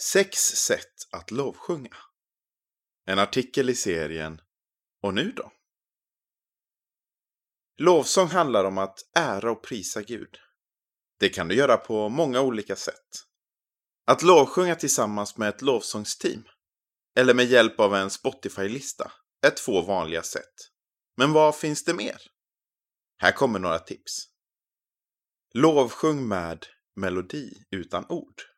Sex sätt att lovsjunga. En artikel i serien Och nu då? Lovsång handlar om att ära och prisa Gud. Det kan du göra på många olika sätt. Att lovsjunga tillsammans med ett lovsångsteam eller med hjälp av en Spotify-lista är två vanliga sätt. Men vad finns det mer? Här kommer några tips. Lovsjung med melodi utan ord.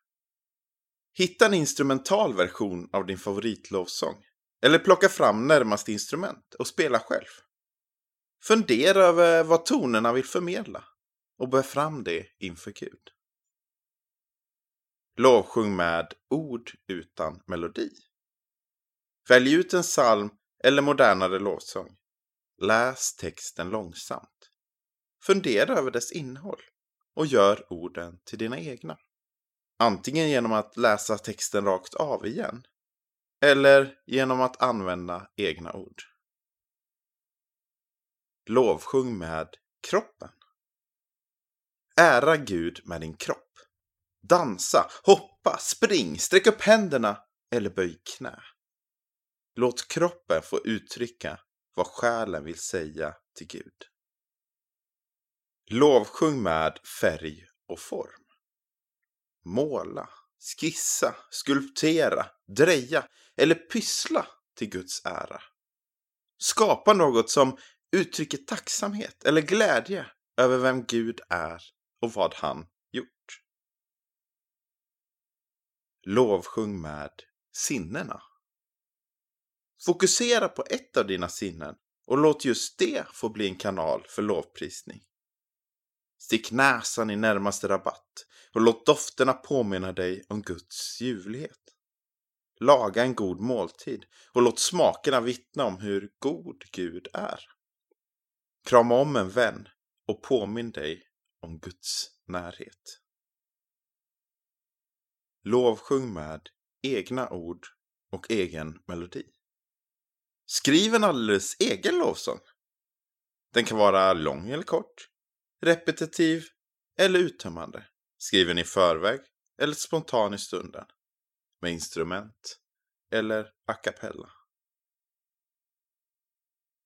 Hitta en instrumental version av din favoritlovsång. Eller plocka fram närmaste instrument och spela själv. Fundera över vad tonerna vill förmedla och bär fram det inför Gud. Lovsjung med ord utan melodi. Välj ut en psalm eller modernare lovsång. Läs texten långsamt. Fundera över dess innehåll och gör orden till dina egna. Antingen genom att läsa texten rakt av igen. Eller genom att använda egna ord. Lovsjung med kroppen. Ära Gud med din kropp. Dansa, hoppa, spring, sträck upp händerna eller böj knä. Låt kroppen få uttrycka vad själen vill säga till Gud. Lovsjung med färg och form måla, skissa, skulptera, dreja eller pyssla till Guds ära. Skapa något som uttrycker tacksamhet eller glädje över vem Gud är och vad han gjort. Lovsjung med sinnena. Fokusera på ett av dina sinnen och låt just det få bli en kanal för lovprisning. Stick näsan i närmaste rabatt och låt dofterna påminna dig om Guds ljuvlighet. Laga en god måltid och låt smakerna vittna om hur god Gud är. Krama om en vän och påminn dig om Guds närhet. Lovsjung med egna ord och egen melodi. Skriv en alldeles egen lovsång. Den kan vara lång eller kort, repetitiv eller uttömmande, skriven i förväg eller spontan i stunden, med instrument eller a cappella.